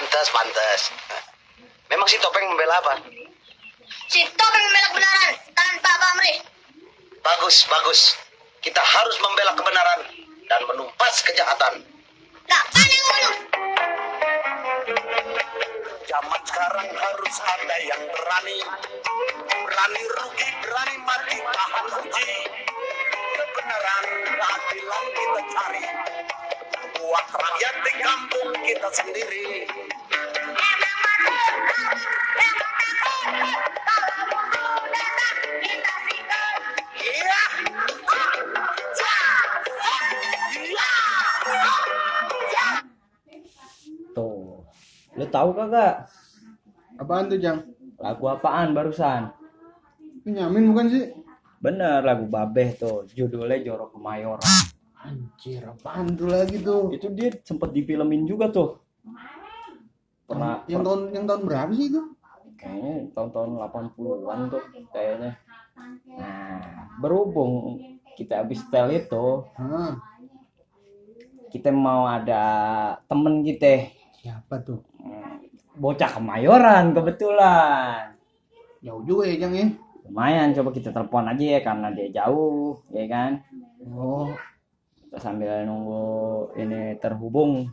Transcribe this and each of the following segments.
pantas, pantas. Memang si Topeng membela apa? Si Topeng membela kebenaran tanpa pamrih. Bagus, bagus. Kita harus membela kebenaran dan menumpas kejahatan. Nah, paling mulu. Zaman sekarang harus ada yang berani. Berani rugi, berani mati, tahan uji. Kebenaran, keadilan kita cari. Buat rakyat di kampung kita sendiri. Tuh. Lu tahu kagak Apaan tuh, Jang? lagu apaan barusan? Benyamin bukan sih? Bener lagu Babeh tuh, judulnya Jorok Kemayoran. Anjir, apaan tuh lagi tuh? Itu dia sempet difilmin juga tuh. Pernah Yang tahun yang tahun berapa sih itu? kayaknya tahun-tahun 80-an tuh kayaknya. Nah, berhubung kita habis setel itu, Hah, kita mau ada temen kita siapa tuh? hmm, bocah kemayoran kebetulan. Jauh juga ya, Jang ya? Lumayan, coba kita telepon aja ya karena dia jauh, ya kan? Oh, sambil nunggu ini terhubung,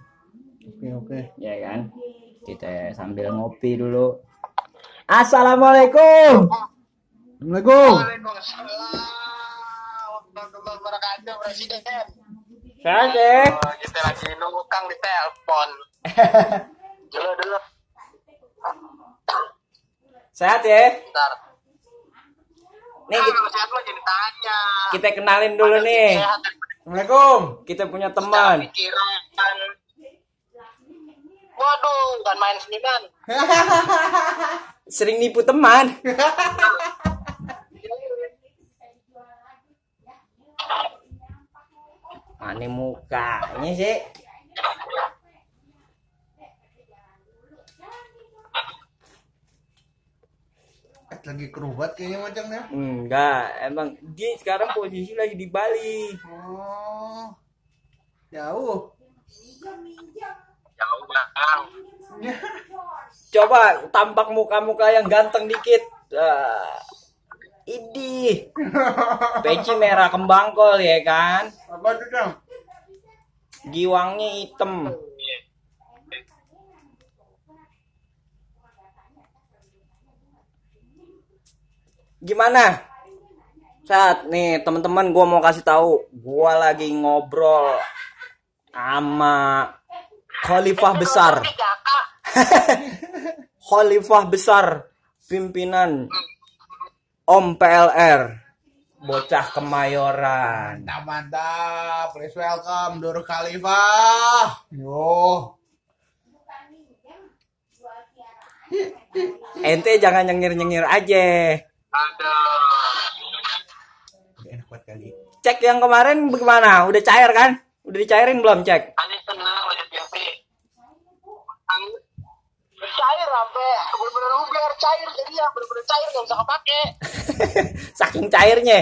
oke oke. ya kan? Kita sambil ngopi dulu. Assalamualaikum. Assalamualaikum. Waalaikumsalam warahmatullahi wabarakatuh, Presiden. Sehat? Oh, kita lagi nunggu Kang di telepon. Dulu dulu, Sehat ya? bentar. Nih Nah, kita, sehat lo jadi tanya. kita kenalin dulu nih. Sehat Assalamualaikum. Kita punya teman. pikiran. Waduh, bukan main seniman. Sering nipu teman. Aneh mukanya sih. Eh, lagi kerubat kayaknya macam ya. Enggak, emang dia sekarang posisi lagi di Bali. Oh, jauh. Jauh bang. Coba tampak muka-muka yang ganteng dikit. Ah, Idih. Peci merah kembangkol ya kan? Apa tuh, Jang? Giwangnya hitam. Gimana? Saat nih teman-teman gua mau kasih tahu, gua lagi ngobrol sama khalifah besar. Tiga kak. Khalifah besar pimpinan Om PLR bocah kemayoran. Mantap, mantap. Please welcome Dur Khalifah. Yo. Ente jangan nyengir-nyengir aja. Aduh. Enak banget kali. Cek yang kemarin bagaimana? Udah cair kan? Udah dicairin belum cek? Cair sampai bener-bener luber cair jadi ya bener-bener cair nggak bisa kepake. Saking cairnya.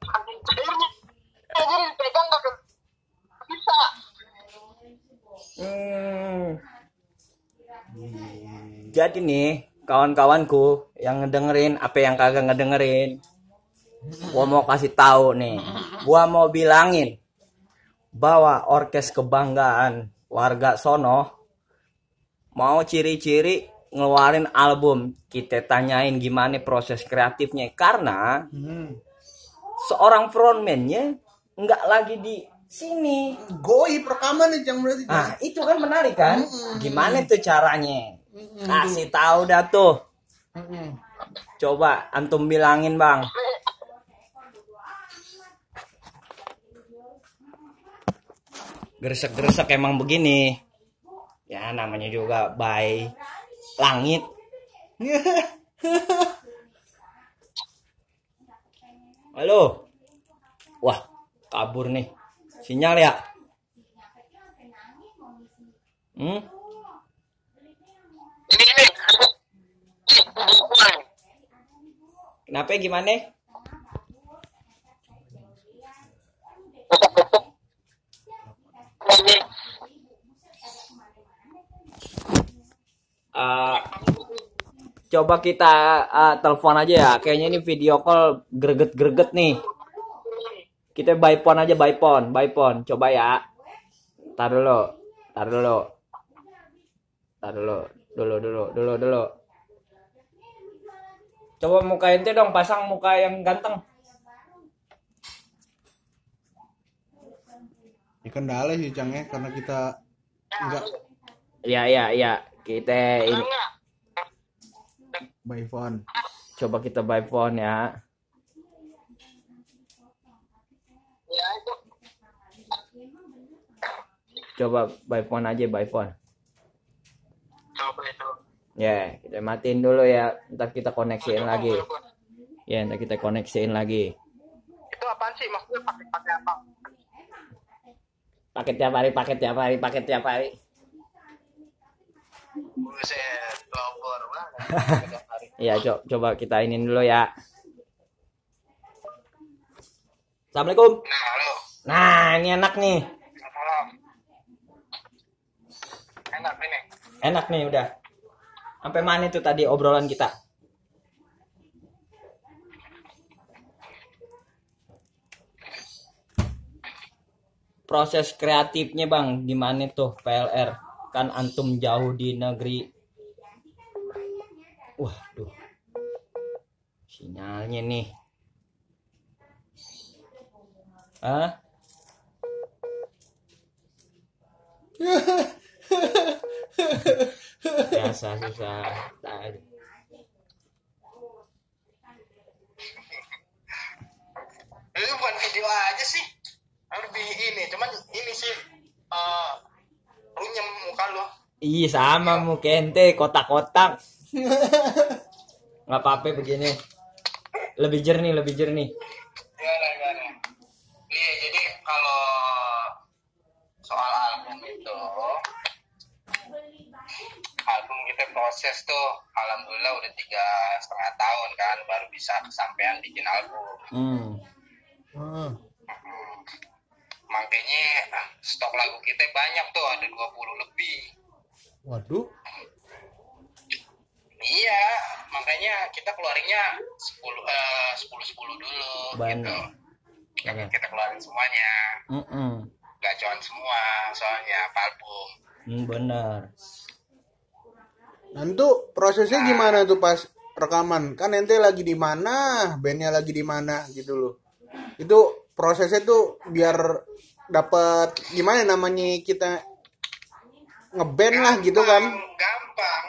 Saking cairnya. Jadi dipegang nggak ke- bisa. Hmm. Jadi nih, kawan-kawanku yang ngedengerin apa yang kagak ngedengerin. Gua mau kasih tahu nih. Gua mau bilangin bahwa orkes kebanggaan warga sono mau ciri-ciri ngeluarin album. Kita tanyain gimana proses kreatifnya karena Hmm. seorang frontman-nya nggak lagi di sini. Goib rekaman Jang berarti. Jang. Ah, itu kan menarik kan? Gimana tuh caranya? Kasih tahu dah tuh. Mm-mm. Coba antum bilangin, Bang. Gresek-gresek emang begini. Ya namanya juga by langit. Halo. Wah, kabur nih. Sinyal ya? Hmm? Ini ini. Kenapa gimana? eh, coba kita eh, telepon aja ya. Kayaknya ini video call greget-greget nih. Kita by phone aja by phone, by phone. Coba ya. Tar dulu. Tar dulu. Tar dulu. Dulu dulu dulu dulu. Coba muka ente dong, pasang muka yang ganteng. Ini kendala sih Cang ya karena kita enggak Iya iya iya. Kita ini by phone. coba kita by phone ya. Coba by phone aja by phone. Ya, kita matiin dulu ya. Ntar kita koneksiin lagi. Ya, ntar kita koneksiin lagi. Itu apaan sih? Maksudnya pakai pakai apa? Paket tiap hari, paket tiap hari, paket tiap hari. Buset, pelopor banget. Iya, co- coba kita inin dulu ya. Assalamualaikum. Nah, halo. Nah, ini enak nih. Halo. Enak ini. Enak nih udah. Sampai mana itu tadi obrolan kita? Proses kreatifnya bang, gimana tuh PLR? Kan antum jauh di negeri. Waduh, sinyalnya nih. Hah? Biasa susah. Tadi. Itu bukan video aja sih. Lebih ini, cuman ini sih eh runyem muka lo. Iya sama mu kente kotak-kotak. Nggak apa-apa begini. Lebih jernih, lebih jernih. Gimana gimana? Iya, jadi kalau soal album itu album kita proses tuh alhamdulillah udah tiga setengah tahun kan baru bisa kesampaian bikin album Hmm. Ah, Hmm. makanya stok lagu kita banyak tuh ada 20 lebih waduh. iya makanya kita keluarinnya 10 eh, 10 10 dulu Banyak. gitu Banyak. kita keluarin semuanya Mm-mm. gacoan semua soalnya album Hmm, benar. Dan tuh prosesnya gimana tuh pas rekaman? Kan ente lagi di mana, bandnya lagi di mana gitu loh. Itu prosesnya tuh biar dapat gimana namanya kita ngeband lah gitu kan. Gampang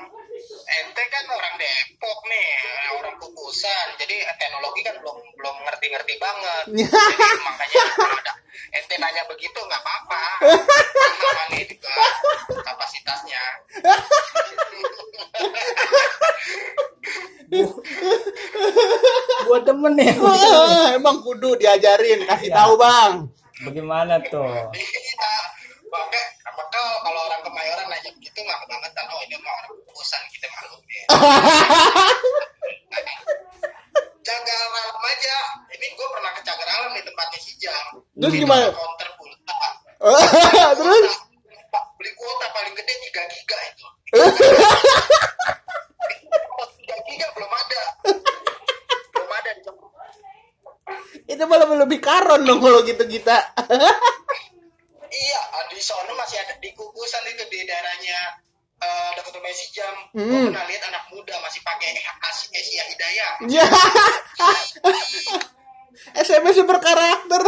ente kan orang Depok nih orang kukusan jadi teknologi kan belum belum ngerti-ngerti banget jadi makanya ada ente nanya begitu nggak apa-apa namanya juga kapasitasnya Gua demen ya. Emang kudu diajarin, kasih Ya. tahu bang. Bagaimana tuh? iya pakai apakah kalau orang kemayoran nanya begitu nggak kebangetan oh ini mah orang kukusan kita malu ya Cagar alam aja ini gue pernah ke Cagar alam nih tempatnya si Jam Terus Itu gimana? counter pulsa Terus beli kuota paling gede 3 giga itu 3 giga belum ada belum ada di Jam. itu malah lebih karon dong kalau gitu kita. SMS berkarakter.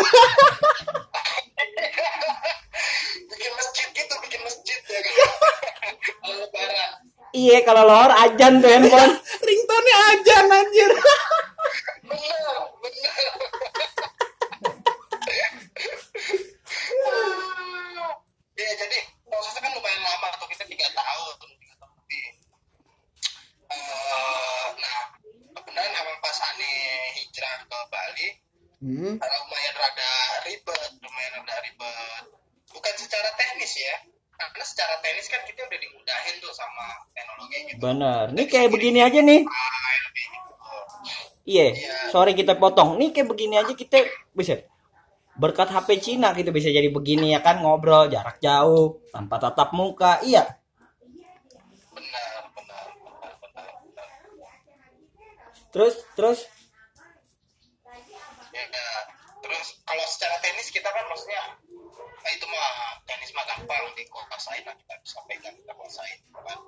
bikin masjid gitu bikin masjid ya kan Kalau lebaran Iya kalau lor ajan tuh handphone. begini aja nih. Ah, iya, yeah. sorry kita potong. Nih kayak begini aja kita bisa berkat HP Cina kita bisa jadi begini ya kan ngobrol jarak jauh tanpa tatap muka. Iya. Terus, terus ya, ya. terus kalau secara tenis kita kan maksudnya itu mah tenis mah gampang dikuasain lah kita bisa pegang kita kuasain gitu kan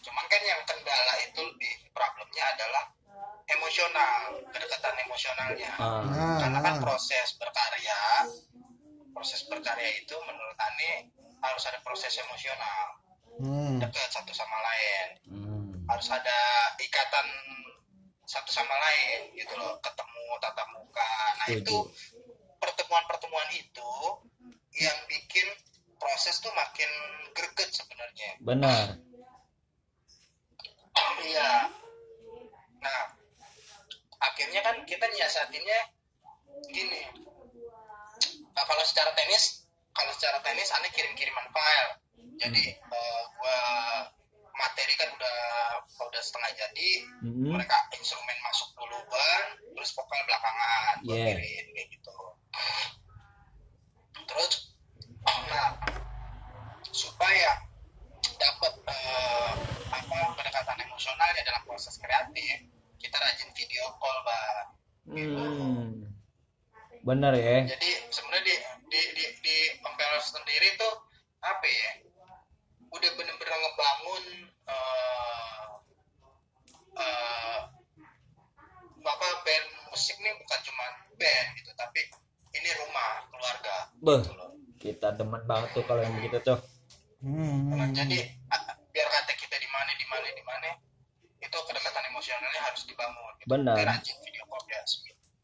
cuman kan yang kendala itu di problemnya adalah emosional kedekatan emosionalnya ah, karena kan Ah. proses berkarya proses berkarya itu menurut Ani harus ada proses emosional Hmm. dekat satu sama lain hmm, harus ada ikatan satu sama lain gitu loh ketemu tatap muka nah Setuju. itu pertemuan-pertemuan itu yang bikin proses tuh makin greget sebenarnya benar. Iya. Nah akhirnya kan kita nyiasatinnya gini. Nah, kalau secara tenis kalau secara tenis aneh kirim-kiriman file. Jadi eh, gua materi kan udah udah setengah jadi. Mhm. mereka instrumen masuk duluan terus vokal belakangan gua Yeah. kirim kayak gitu. Terus nah supaya dapat eh, apa pendekatan emosionalnya dalam proses kreatif kita rajin video call bang Hmm. Benar ya. jadi sebenarnya di di di, di sendiri tuh apa ya udah bener-bener ngebangun eh eh, apa band musik nih bukan cuma band gitu tapi ini rumah keluarga Beh, gitu loh. kita demen banget tuh kalau yang begitu tuh. Hmm. Nah, jadi a- biar kata kita di mana di mana di mana itu kedekatan emosionalnya harus dibangun gitu. Benar. Kita rajin video call ya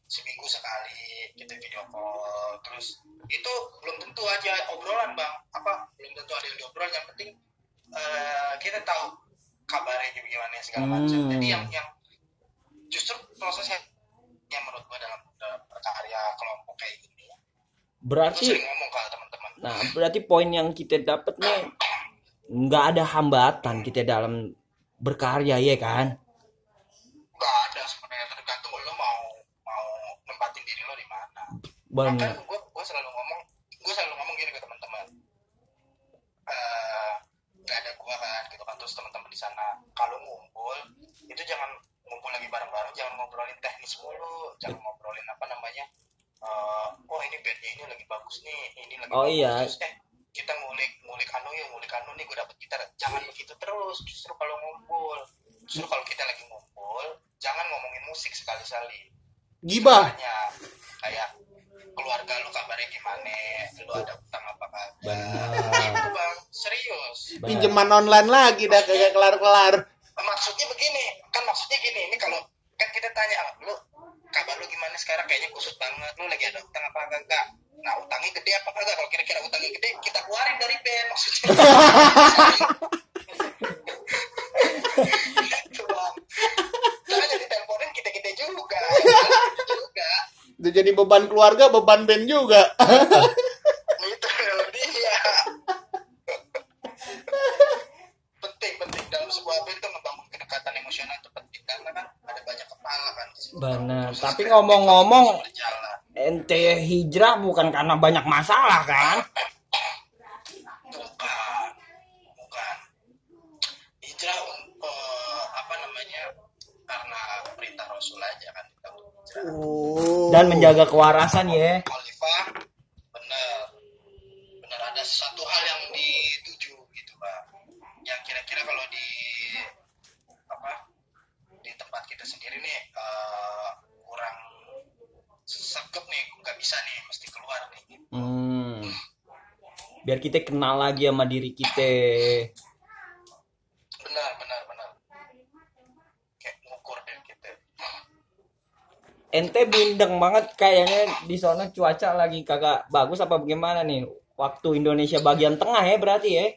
seminggu, sekali kita video call terus itu belum tentu aja obrolan bang apa belum tentu ada yang diobrol yang penting eh, kita tahu kabarnya gimana segala macam Hmm. jadi yang yang justru prosesnya yang menurut gua dalam, dalam berkarya kelompok kayak gini Berarti sering ngomong ke teman-teman Nah, berarti poin yang kita dapat nih nggak ada hambatan kita dalam berkarya ya kan? nggak ada sebenarnya tergantung lo mau mau nempatin diri lo di mana Benar. Gue gue selalu ngomong gue selalu ngomong gini ke teman-teman Eh, nggak ada gue kan gitu kan terus teman-teman di sana kalau ngumpul itu jangan ngumpul lagi bareng-bareng jangan ngobrolin teknis mulu jangan ngobrolin apa namanya eh, oh ini bandnya ini lagi bagus nih ini lagi Oh, bagus iya. Terus, eh kita ngulik ngulik anu ya ngulik anu nih gue dapet gitar jangan begitu terus justru kalau ngumpul justru kalau kita lagi ngumpul jangan ngomongin musik sekali-sekali Gibah. Kayak keluarga lu kabarnya gimana lu ada utang apa kagak Benar. itu bang serius. Pinjaman online lagi dah kagak kelar-kelar. maksudnya begini kan maksudnya gini ini kalau kan kita tanya lu kabar lu gimana sekarang? Kayaknya kusut banget. Lu lagi ada utang apa kagak nah utangnya gede apa kagak kalau kira-kira utangnya gede kita keluarin dari band maksudnya. Gitu bang jadi teleponin kita gede juga. Juga Itu jadi beban keluarga, beban band juga. Benar. Tapi ngomong-ngomong, ente hijrah bukan karena banyak masalah kan? bukan bukan hijrah eh, apa namanya karena perintah Rasul aja kan kita untuk hijrah Oh. Dan menjaga kewarasan ya. Biar kita kenal lagi sama diri kita. benar benar benar kayak ngukur deh kita Ente bindeng banget kayaknya di sana cuaca lagi kagak bagus apa bagaimana nih? Waktu Indonesia bagian tengah ya berarti ya?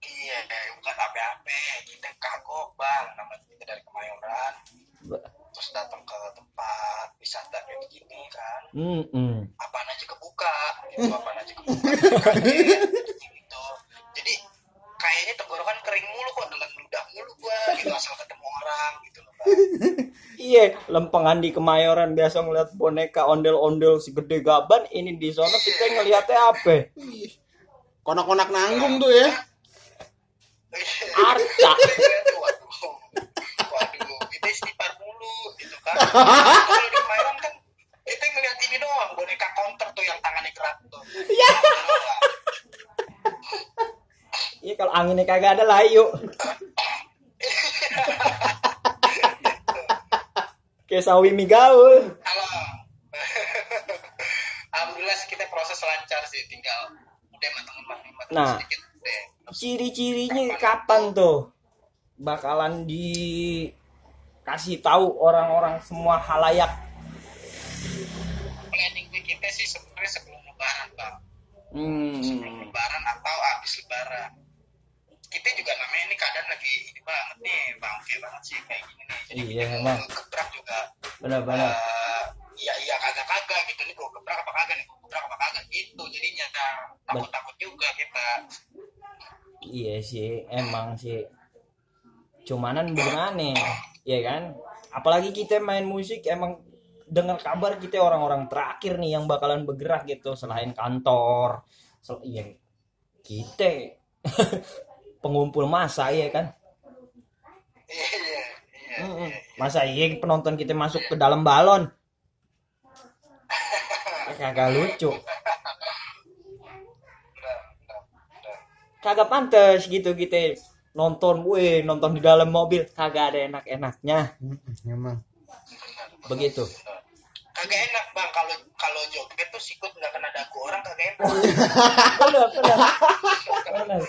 iya bukan apa-apa kita kagok bang namanya kita dari Kemayoran Ba- terus datang ke tempat wisata kayak begini kan Hmm, hmm. apaan aja kebuka gitu apaan aja kebuka gitu jadi kayaknya tenggorokan kering mulu kok dalam ludah mulu gua gitu asal ketemu orang gitu loh Bang. Iya, lempengan di Kemayoran biasa ngeliat boneka ondel-ondel segede gaban, ini di sana kita ngeliatnya apa? Konak-konak nanggung tuh ya. Arca. waduh waduh kita kan kalau di Kemayoran kan kita ini doang boneka counter tuh yang tangannya gerak tuh iya Iya kalau anginnya kagak ada layu. Kayak sawi mie gaul. halo alhamdulillah sih kita proses lancar sih tinggal udah matang-matang matang Nah. sedikit Ciri-cirinya kapan tuh bakalan dikasih tahu orang-orang semua halayak. Hmm. sebelum lebaran atau habis lebaran kita juga namanya ini keadaan lagi ini banget nih bangke banget sih kayak gini nih jadi Iya, kita emang. mau gebrak juga Benar-benar. eh, iya iya kagak kagak gitu nih gua gebrak apa kagak nih gua gebrak apa kagak gitu jadinya takut takut juga kita Iya sih, emang sih. Cumanan gimana? Ya kan? Apalagi kita main musik emang dengar kabar kita orang-orang terakhir nih yang bakalan bergerak gitu selain kantor. Sel iya kita pengumpul masa ya kan? iya iya iya. Masa iya penonton kita masuk ke dalam balon? Kagak lucu. Kagak pantas gitu kita nonton, weh nonton di dalam mobil kagak ada enak-enaknya. Mm-mm, Emang. Begitu. Kagak enak bang. Kalau kalau joget tuh sikut nggak kena dagu orang kagak enak. Bener bener.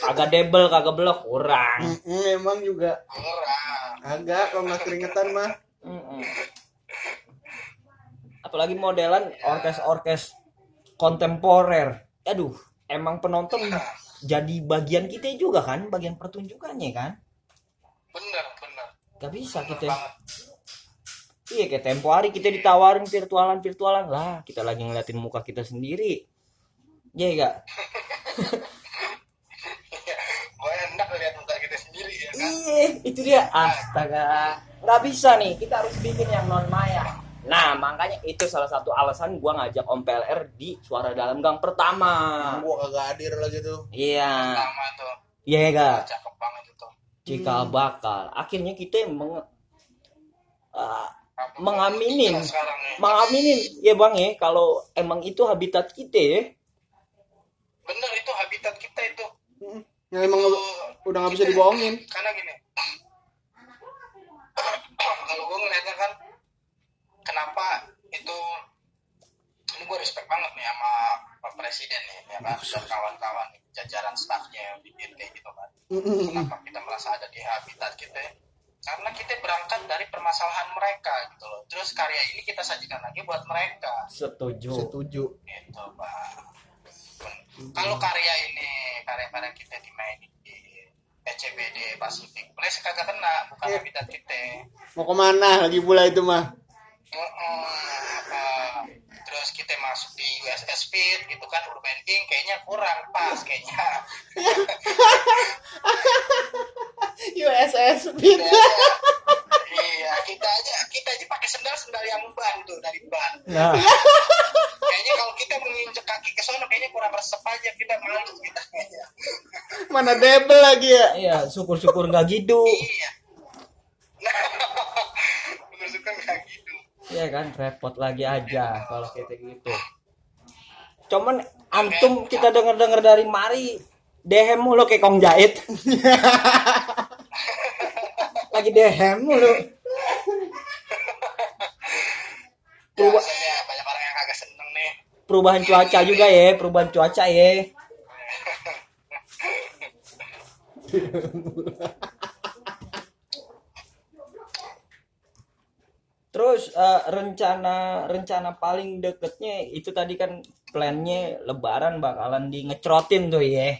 Kagak debel kagak belok kurang. Mm-mm, Emang juga. Orang agak kalau nggak keringetan mah. Apalagi modelan orkes orkes kontemporer. Aduh emang penonton jadi bagian kita juga kan bagian pertunjukannya kan? Bener bener. Gak bisa bener kita banget iya kayak tempo hari kita ditawarin virtualan virtualan lah kita lagi ngeliatin muka kita sendiri iya gak gue enak lihat muka kita sendiri ya kan Iya, itu dia. Astaga. Nggak bisa nih, kita harus bikin yang non maya. Nah, makanya itu salah satu alasan gua ngajak Om PLR di Suara Dalam Gang pertama. Gua kagak hadir lagi tuh. Iya. lama tuh Iya, gak? cakep banget itu Cikal bakal. Akhirnya kita meng uh, Apa- mengaminin, sekarang nih mengaminin. Ya Bang ya. Kalau emang itu habitat kita ya. bener itu habitat kita itu. Ya emang Itu udah nggak bisa dibohongin. karena gini. Kalau gue ngeliatnya kan kenapa itu ini gue respect banget nih sama Pak Presiden nih ya kan? Dan kawan-kawan nih, jajaran stafnya yang bikin kayak gitu kan. Kenapa kita merasa ada di habitat kita karena kita berangkat dari permasalahan mereka gitu loh terus karya ini kita sajikan lagi buat mereka Setuju. Setuju. gitu bang kalau karya ini karya-karya kita dimainin di PCBD Pacific Place kagak kena bukan Iya. habitat kita Mau ke mana lagi pula itu mah? Heeh, apa terus kita masuk di USS Speed gitu kan Urban King kayaknya kurang pas kayaknya USS Speed. iya kita aja kita aja pakai sendal sendal yang ban tuh dari ban Nah, kayaknya kalau kita menginjek kaki ke sono kayaknya kurang resep aja kita malu kita kayaknya Mana debel lagi ya? iya, syukur-syukur nggak gitu. iya bener suka nggak gitu Iya kan, repot lagi aja kalau kita gitu. Cuman antum kita denger-denger dari mari dehem mulu kayak kong jahit. lagi dehem mulu. Peruba- biasanya banyak orang yang kagak seneng nih perubahan cuaca juga ya, perubahan cuaca ya. Terus eh, rencana rencana paling deketnya itu tadi kan plannya Lebaran bakalan di ngecrotin tuh ya.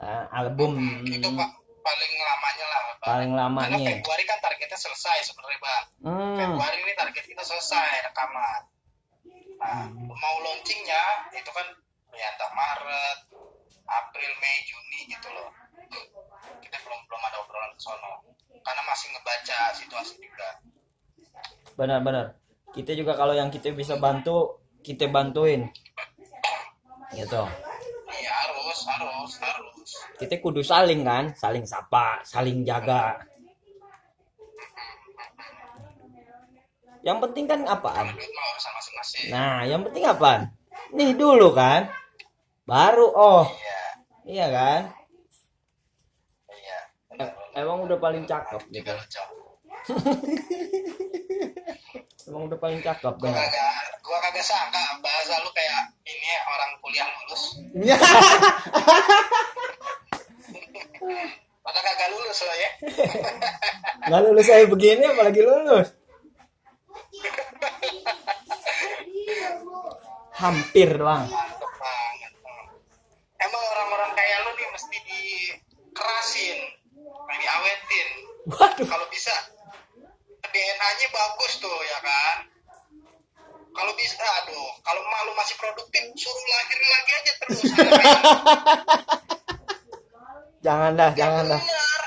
Nah, album. Itu pak paling lamanya lah Pak. paling karena lamanya. Februari kan targetnya selesai sebenarnya bang Hmm, Februari ini target kita selesai rekaman. Nah mau launchingnya itu kan ya entah Maret April Mei Juni gitu loh. Kita belum belum ada obrolan ke sono. Karena masih ngebaca situasi juga benar-benar. Kita juga kalau yang kita bisa bantu, kita bantuin. Gitu. iya harus harus harus kita kudu saling kan saling sapa saling jaga Yang penting kan apaan? masing-masing Nah, yang penting apaan? Nih dulu kan. Baru oh. iya Iya kan? iya E- Emang udah paling cakep gitu. udah paling cakep gua kagak gua kagak sangka bahasa lu kayak ini orang kuliah lulus padahal kagak lulus lo ya Nggak lulus saya begini apalagi lulus. Hampir doang. Jangan dah, jangan dah. benar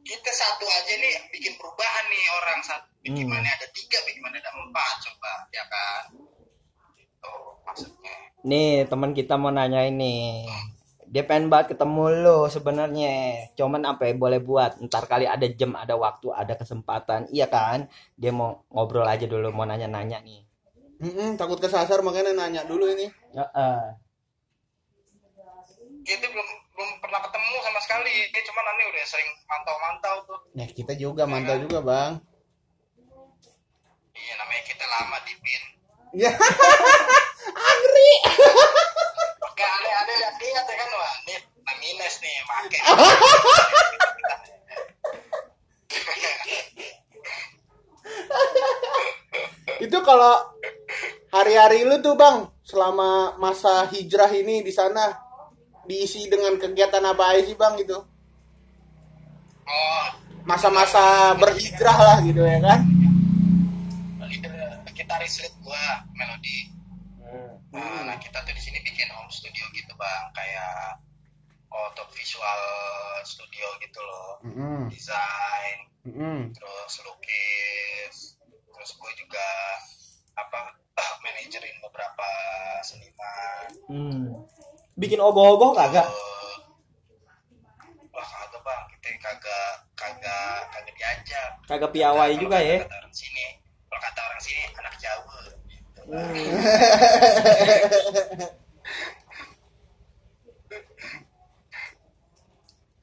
kita satu aja nih bikin perubahan nih orang satu bikin Hmm. mana ada tiga bikin mana ada empat coba ya kan itu maksudnya Nih, teman kita mau nanya ini. Dia pengen banget ketemu lo sebenarnya. Cuman apa ya boleh buat. Ntar kali ada jam, ada waktu, ada kesempatan. Iya kan? Dia mau ngobrol aja dulu, mau nanya-nanya nih. Mm-mm, takut kesasar makanya nanya dulu ini. Heeh. kita belum sekali. Dia cuman aneh udah sering mantau-mantau tuh. Ya kita juga mantau juga bang. iya namanya kita lama di pin. Ya. Oke, aneh-aneh lihat-lihat ya kan? Wah nih minus nih make. Itu kalau hari-hari lu tuh bang selama masa hijrah ini di sana diisi dengan kegiatan apa aja sih bang gitu? oh. Masa-masa berhijrah lah gitu ya kan? leader gitaris lead gua melodi Nah, nah, kita tuh di sini bikin home studio gitu bang. Kayak auto visual studio gitu loh. Mm-mm, desain mm-mm. terus lukis. Terus gue juga apa manajerin beberapa seniman. Hmm. Bikin ogoh-ogoh kagak? Wah kagak bang kita kagak kagak kagak diajak Kagak piawai juga ya? kata orang sini kalau kata orang sini anak Jawa gitu, Bang.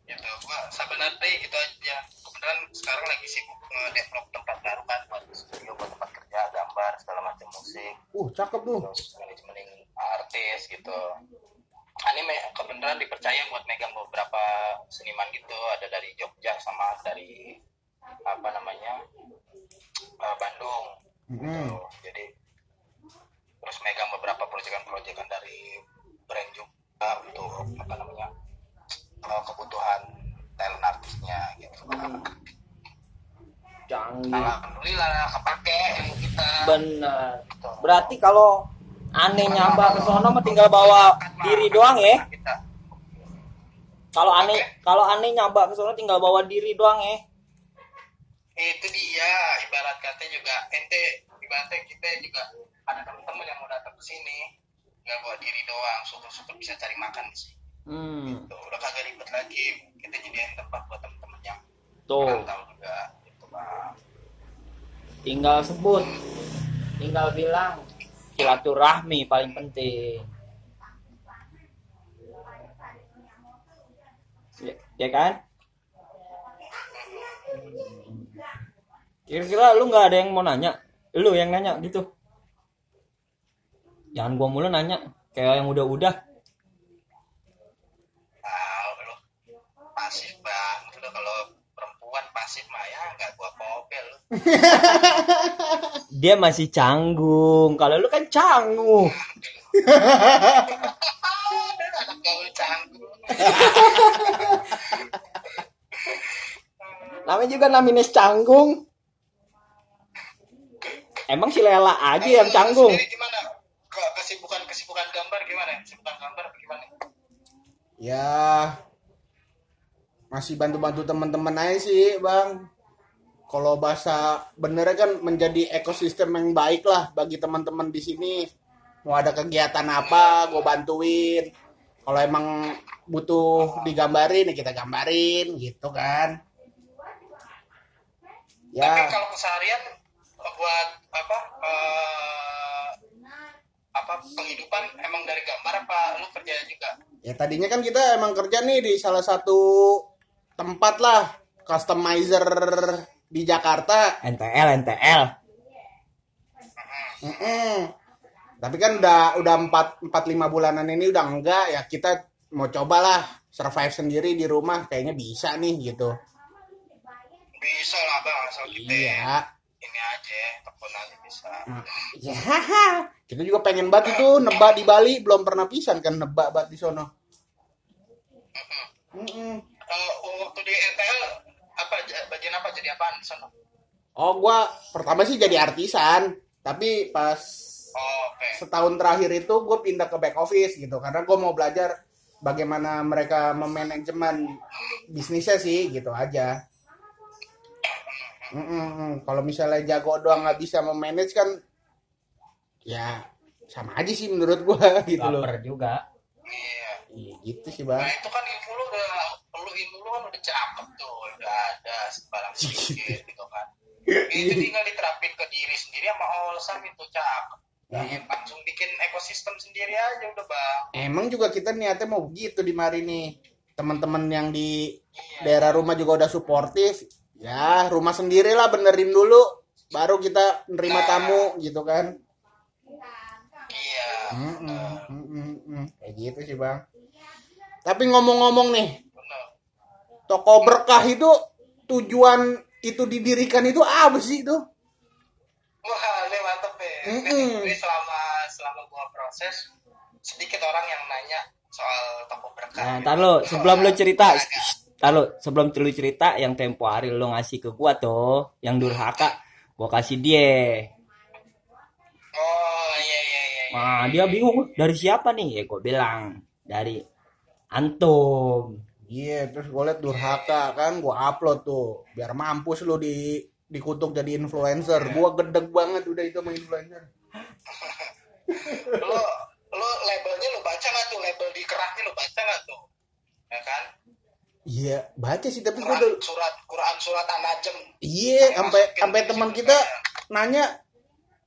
gitu gua sebenarnya itu aja kebetulan sekarang lagi sibuk nge-develop tempat baru kan buat studio buat tempat kerja gambar segala macam musik Uh cakep tuh. manajemen artis gitu ini me- kebenaran dipercaya buat megang beberapa seniman gitu ada dari Jogja sama dari apa namanya eh, Bandung gitu. Mm-mm. jadi terus megang beberapa proyekan-proyekan dari brand juga untuk apa namanya eh, kebutuhan talent artisnya gitu Canggih. alhamdulillah kepake kita Bener. Berarti kalau aneh nyamba ke sono mah tinggal bawa diri doang ya? Kalau aneh kalau aneh nyamba ke sono tinggal bawa diri doang ya? itu dia ibarat kata juga ente ibaratnya kita juga ada teman-teman yang mau datang ke sini nggak bawa diri doang syukur-syukur bisa cari makan sih Hmm. Tuh, udah kagak ribet lagi kita jadiin tempat buat teman-teman yang Tuh. tahu juga gitu bang tinggal sebut tinggal bilang silaturahmi paling penting. Ya, ya kan? Kira-kira lu nggak ada yang mau nanya? Lu yang nanya gitu. Jangan gua mulu nanya kayak yang udah-udah perempuan pasif mah ya nggak gua pobel lu dia masih canggung. Kalau lu kan canggung. Namanya juga namines canggung. Emang si Lela aja yang canggung? Gimana? Ke- kesibukan kesibukan gambar gimana? Kesibukan gambar gimana? Ya masih bantu-bantu teman-teman aja sih bang. Kalau bahasa benernya kan menjadi ekosistem yang baik lah bagi teman-teman di sini. Mau ada kegiatan apa, gue bantuin. Kalau emang butuh digambarin, ya kita gambarin gitu kan. tapi Ya, kalau keseharian buat apa eh, apa penghidupan emang dari gambar apa lu kerja juga Ya tadinya kan kita emang kerja nih di salah satu tempat lah customizer di Jakarta. NTL NTL Mm-mm. Tapi kan udah udah empat empat lima bulanan ini udah enggak ya kita mau cobalah survive sendiri di rumah kayaknya bisa nih gitu. bisa lah bang asal kita Iya. ini aja aja bisa Ya, kita juga pengen banget itu nebak di Bali belum pernah pisan kan nebak banget di sono. Mm-mm. Waktu di RTL apa bagian apa? Jadi apaan? Di sana Oh, gua pertama sih jadi artisan, tapi pas oh, oke. setahun terakhir itu gue pindah ke back office gitu. Karena gue mau belajar bagaimana mereka memanajemen bisnisnya sih gitu aja. Mm-mm. Kalau misalnya jago doang nggak bisa memanage kan, ya sama aja sih menurut gue gitu loh. Baper juga. Iya. Iya gitu sih nah bang. itu kan info lu udah lu info lu kan udah cakep tuh udah ada sebarang sedikit gitu kan itu tinggal diterapin ke diri sendiri sama Olsam itu cakep Ya. langsung bikin ekosistem sendiri aja udah bang Emang juga kita niatnya mau begitu di mari nih. Teman-teman yang di Iya. daerah rumah juga udah suportif. Ya, rumah sendiri lah benerin dulu. Baru kita nerima tamu gitu kan. iya Mm-mm, mm-mm, mm. Kayak gitu sih bang. Tapi ngomong-ngomong nih, toko berkah itu tujuan itu didirikan itu apa sih itu? wah ini mantep ya Mm-mm. ini selama selama gua proses sedikit orang yang nanya soal toko berkah Nah, ntar lu sebelum lu cerita, ntar lu sebelum lu cerita yang tempo hari lu ngasih ke gua tuh, yang durhaka, gua kasih dia. oh iya iya iya iya. Nah, dia bingung dari siapa nih? Ya gua bilang dari antum. Iya, terus gue liat durhaka kan, gue upload tuh, biar mampus lu di dikutuk jadi influencer. Gua gedeg banget udah itu sama influencer. lo lo labelnya lo baca nggak tuh label di kerahnya lo baca nggak tuh ya kan Iya, baca sih tapi gue Quran udah surat Quran surat an-najm Iya, sampai sampai teman kita nanya,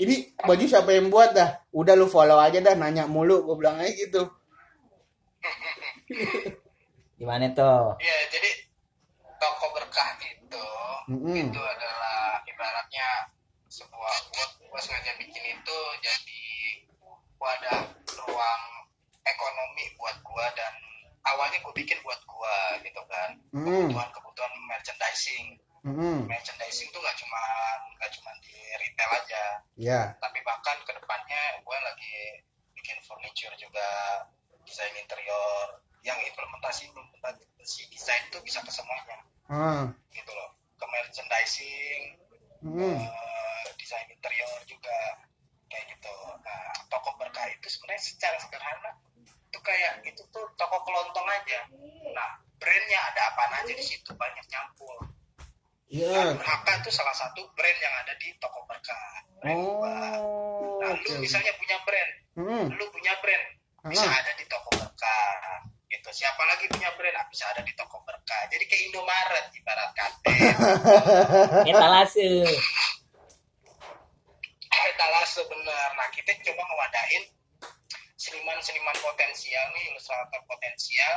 ini baju siapa yang buat dah? Udah lu follow aja dah, nanya mulu, gue bilang aja gitu. Gimana tuh? Iya, jadi toko berkah itu Mm-mm. itu adalah ibaratnya sebuah gua, gua sengaja bikin itu jadi wadah ruang ekonomi buat gua dan awalnya gua bikin buat gua gitu kan Mm. kebutuhan kebutuhan merchandising Mm-mm. merchandising tuh nggak cuma nggak cuma di retail aja Ya, tapi bahkan ke depannya gue lagi bikin furniture juga desain interior yang implementasi implementasi desain itu bisa ke semuanya. Ah, gitu loh. Ke merchandising mm, eh, desain interior juga kayak gitu. Nah toko berkah itu sebenarnya secara sederhana itu kayak itu tuh toko kelontong aja. Nah brandnya ada apa aja di situ? Banyak nyampur iya. Berhaka itu salah satu brand yang ada di toko berkah. Brand. Oh, Nah, lu misalnya punya brand, Mm, lu punya brand, bisa Ah. ada di toko berkah. Gitu. Siapa lagi punya brand, ah, bisa ada di toko berkah. Jadi kayak Indomaret ibarat kate, Etalase. etalase bener. Nah, kita coba ngewadain seniman-seniman potensial nih, ilustrator potensial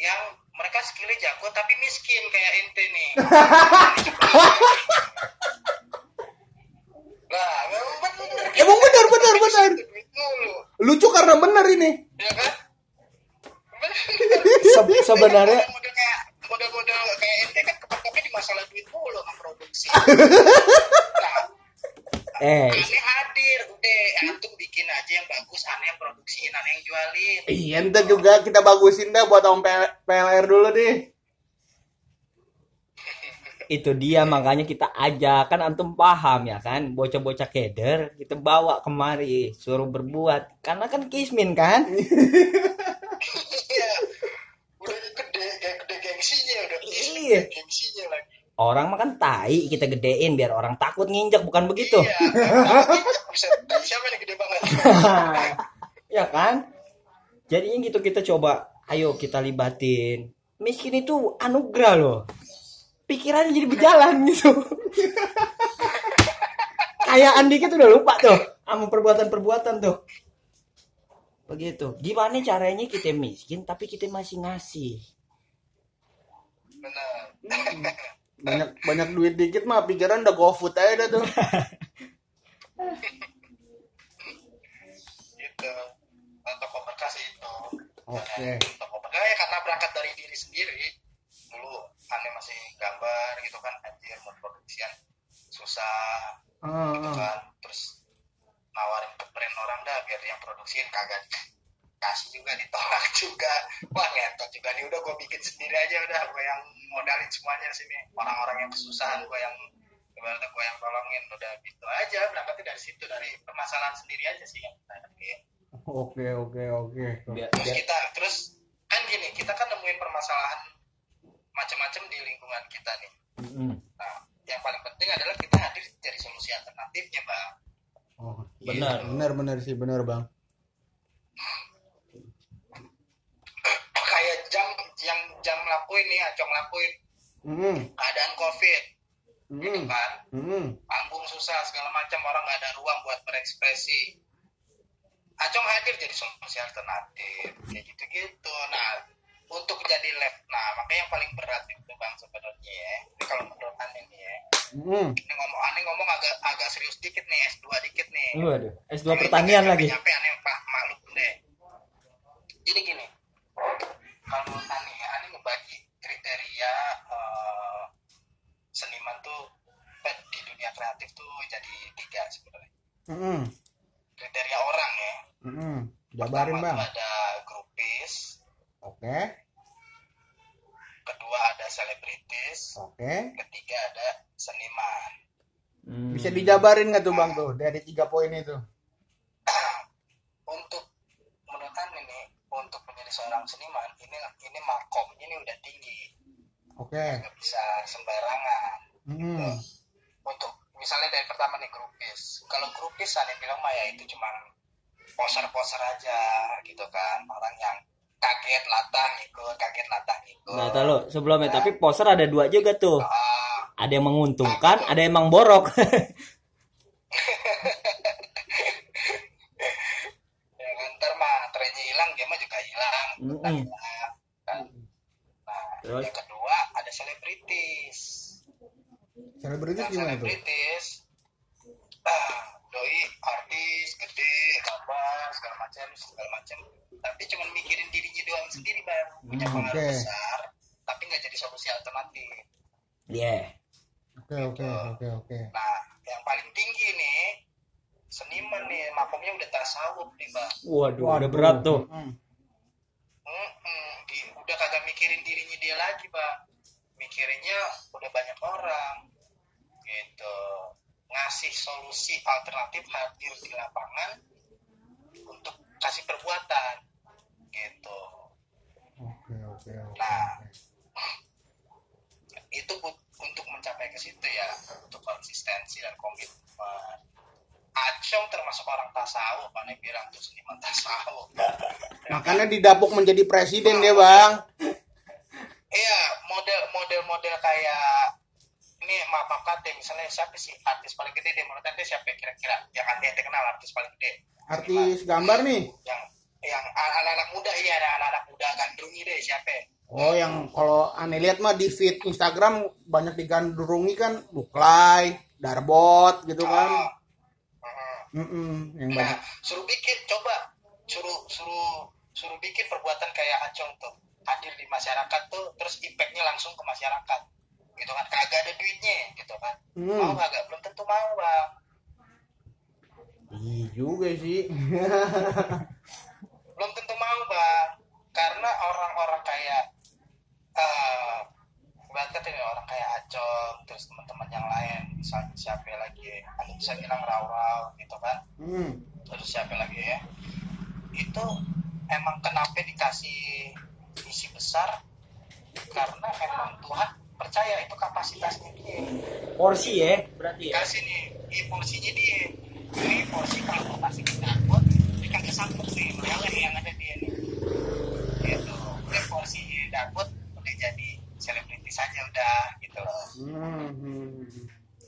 yang mereka skillnya jago tapi miskin kayak ente nih. Nah, memang bener. Emang benar. Duit mulu, Lucu karena benar ini. ya kan? Se- sebenarnya model kayak model-model kayak ente kan kepake di masalah duit mulu nggak produksi. nah, eh aneh hadir, udah antum bikin aja yang bagus, aneh yang produksiin, aneh yang jualin. Iya, ntar juga kita bagusin dah buat om PLR dulu deh. itu dia makanya kita ajak kan antum paham ya kan bocah-bocah keder kita bawa kemari suruh berbuat karena kan kismin kan Iya. gengsinya lagi. orang mah kan tai kita gedein biar orang takut nginjak bukan begitu Iya, nah, bisa siapa gede banget? ya kan jadinya gitu kita coba ayo kita libatin miskin itu anugerah loh pikirannya jadi berjalan gitu kekayaan dikit udah lupa tuh sama perbuatan-perbuatan tuh. Begitu. Gimana caranya kita miskin tapi kita masih ngasih? Benar. Banyak banyak duit dikit mah pikiran udah GoFood aja dah tuh. gitu. Nah, toko bekas itu. Oke. Dan toko bekas ya karena berangkat dari diri sendiri. Dulu aneh masih gambar gitu kan anjir mau produksian susah Ah, gitu ah. kan. Terus nawarin ke brand orang dah biar yang produksiin kagak kasih juga ditolak juga. Wah ngetot juga nih. Udah gue bikin sendiri aja udah gue yang modalin semuanya sini. Orang-orang yang kesusahan gue yang ibaratnya gue yang tolongin. Udah gitu aja berangkatnya dari situ dari permasalahan sendiri aja sih yang kita Oke oke oke. Biar, terus biar- kita terus kan gini kita kan nemuin permasalahan macam-macam di lingkungan kita nih. Nah yang paling penting adalah kita hadir jadi solusi alternatifnya bang. Oh, Benar. benar benar sih. Benar bang. Kayak jam yang jam lakuin nih acong lakuin Hmm. keadaan covid gitu Hmm. kan Hmm. panggung susah segala macam orang nggak ada ruang buat berekspresi acong hadir jadi solusi alternatif kayak gitu gitu nah untuk jadi lab nah makanya yang paling berat itu bang sebenarnya ya ini kalau menurut aneh nih ya Hmm. ini ngomong aneh ngomong agak agak serius dikit nih S2 dikit nih Waduh, S2 pertanian lagi. Nyampe aneh pak maklum deh. Jadi gini, kalau menurut aneh, ya, aneh ngebagi kriteria eh, seniman tuh di dunia kreatif tuh jadi tiga sebenarnya. Hmm. Kriteria orang ya. Hmm. Jabarin Pertama bang. tuh ada grupis, Oke. kedua ada selebritis, Oke. ketiga ada seniman. Hmm. Bisa dijabarin nggak tuh bang tuh dari tiga poin itu? untuk menurut nih, untuk menjadi seorang seniman ini ini makom ini udah tinggi. Oke. nggak bisa sembarangan Hmm. untuk misalnya dari pertama nih grupis kalau grupis aneh bilang mah ya itu cuma poser-poser aja gitu kan orang yang kaget latah ikut kaget latah ikut Nah, tahu sebelumnya tapi poster ada dua juga tuh. Ah, Ada yang menguntungkan, ada yang emang borok. kan. nah Terus? yang kedua ada selebritis Selebritis yang gimana tuh? selebritis ah, doi artis gede gambar segala macam segala macam tapi cuma mikirin dirinya doang sendiri bang punya Hmm, pengaruh oke. besar tapi nggak jadi solusi alternatif Iya. Oke oke oke oke. nah yang paling tinggi nih seniman nih makomnya udah tasawuf nih bang Waduh, udah berat tuh. Hmm. Udah kagak mikirin dirinya dia lagi bang mikirinnya udah banyak orang gitu ngasih solusi alternatif hadir di lapangan untuk kasih perbuatan gitu Oke oke oke. Nah. itu untuk mencapai ke situ ya untuk konsistensi dan komitmen Acong termasuk orang tasawuf aneh bilang tuh seniman tasawuf Makanya didapuk menjadi presiden dia bang. Iya, model model model kayak ini maaf maaf kate misalnya siapa sih? Artis paling gede deh menurut ente siapa kira-kira? Yang ante ente kenal artis paling gede. Artis gambar nih. yang yang anak-anak muda iya ada anak-anak muda gandrungi deh siapa? Oh yang kalau aneh lihat mah di feed Instagram banyak digandrungi kan Buklay, Darbot gitu Oh, mhm. Mm-mm, yang nah suruh bikin coba suruh suruh suruh bikin perbuatan kayak acong tuh hadir di masyarakat tuh terus impactnya langsung ke masyarakat gitu kan kagak ada duitnya gitu kan mau Hmm. kagak belum tentu mau bang Iya juga sih. belum tentu mau bang karena orang-orang kayak eh uh, ini orang kayak Acong terus teman-teman yang lain. Misalnya siapa lagi anda bisa bilang raw-raw gitu kan. Hmm. terus siapa lagi ya? Itu emang kenapa dikasih misi besar? Karena emang Tuhan percaya itu kapasitasnya dia. Porsi ya, berarti ya. kasih nih ini porsinya dia. Ini porsi kalau gue kasih ke Darbot dia kagak sanggup sih meleleh yang ada dia nih. Gitu. Udah porsi Darbot udah jadi bisanya udah gitu. Loh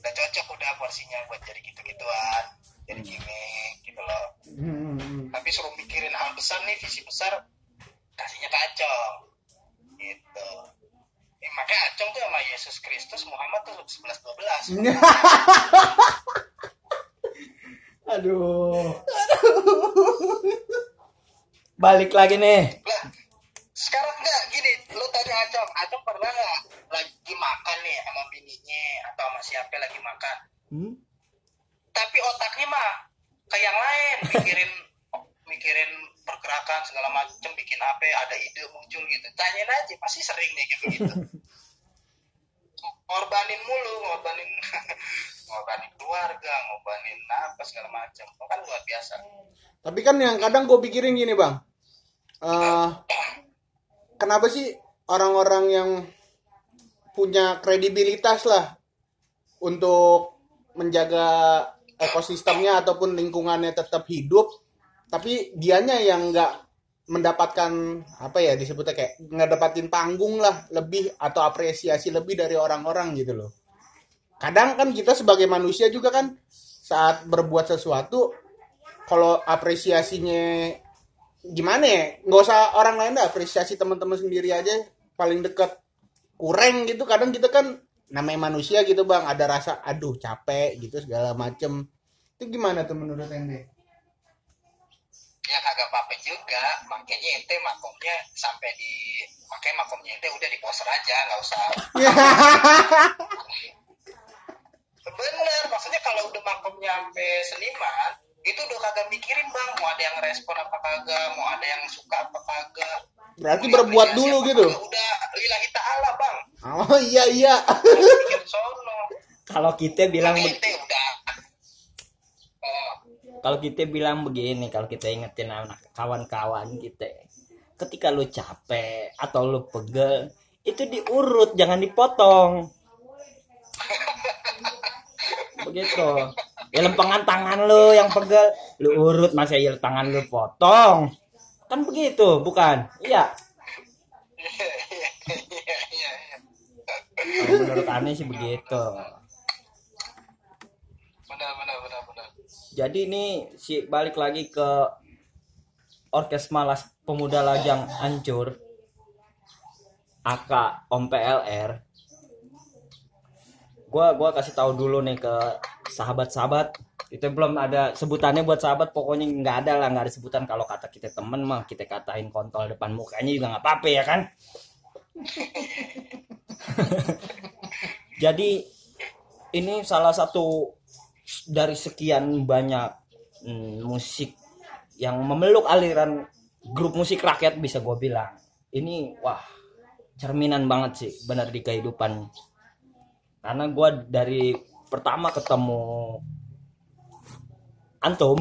udah cocok udah porsinya buat jadi gitu-gituan jadi hmm. gini gitu loh. Hmm. Tapi suruh mikirin hal besar nih visi besar kasihnya ke Acong. Gitu. Ya, makanya Acong tuh sama Yesus Kristus Muhammad tuh 11 12 aduh. Aduh. Balik lagi nih sekarang enggak gini lu tanya Acong Acong pernah nggak lagi makan nih sama bininya atau sama siapa lagi makan? Hmm? tapi otaknya mah ke yang lain mikirin mikirin pergerakan segala macem bikin apa ada ide muncul gitu. Tanyain aja pasti sering nih kayak begitu ngorbanin mulu ngorbanin ngorbanin keluarga ngorbanin apa segala macam kan luar biasa. Tapi kan yang kadang gue pikirin gini bang, Eh, kenapa sih orang-orang yang punya kredibilitas lah untuk menjaga ekosistemnya ataupun lingkungannya tetap hidup, tapi dianya yang nggak mendapatkan apa ya disebutnya kayak nggak dapatin panggung lah lebih atau apresiasi lebih dari orang-orang gitu loh. Kadang kan kita sebagai manusia juga kan saat berbuat sesuatu kalau apresiasinya gimana ya? Nggak usah orang lain dah apresiasi teman-teman sendiri aja paling deket kurang gitu kadang kita kan namanya manusia gitu bang. Ada rasa aduh capek gitu segala macem. Itu gimana tuh menurut ente? Ya kagak apa-apa juga. Makanya ente makomnya sampai di makanya makomnya ente udah di poster aja nggak usah. Bener maksudnya kalau udah makomnya sampai seniman itu udah kagak mikirin bang. Mau ada yang respon apa kagak mau ada yang suka apa kagak. Berarti Mau berbuat dulu apa gitu? kagak, udah lillahi ta'ala bang. Oh iya iya. Kalau kita bilang udah. Oh, kalau kita bilang begini, kalau kita ingetin anak kawan-kawan kita, ketika lu capek atau lu pegel, itu diurut, jangan dipotong. Begitu. Ya lempengan tangan lu yang pegel, lu urut masa ya tangan lu potong. Kan begitu, bukan? Iya. menurut aneh sih begitu. benar benar benar benar Jadi ini si balik lagi ke Orkes Malas Pemuda Lajang Hancur AK Om PLR. Gua gua kasih tahu dulu nih ke sahabat-sahabat. Itu belum ada sebutannya buat sahabat, pokoknya nggak ada lah, nggak ada sebutan kalau kata kita temen mah kita katain kontol depan mukanya juga nggak apa-apa ya kan. Jadi ini salah satu dari sekian banyak mm, musik yang memeluk aliran grup musik rakyat bisa gue bilang ini wah cerminan banget sih benar di kehidupan karena gue dari pertama ketemu antum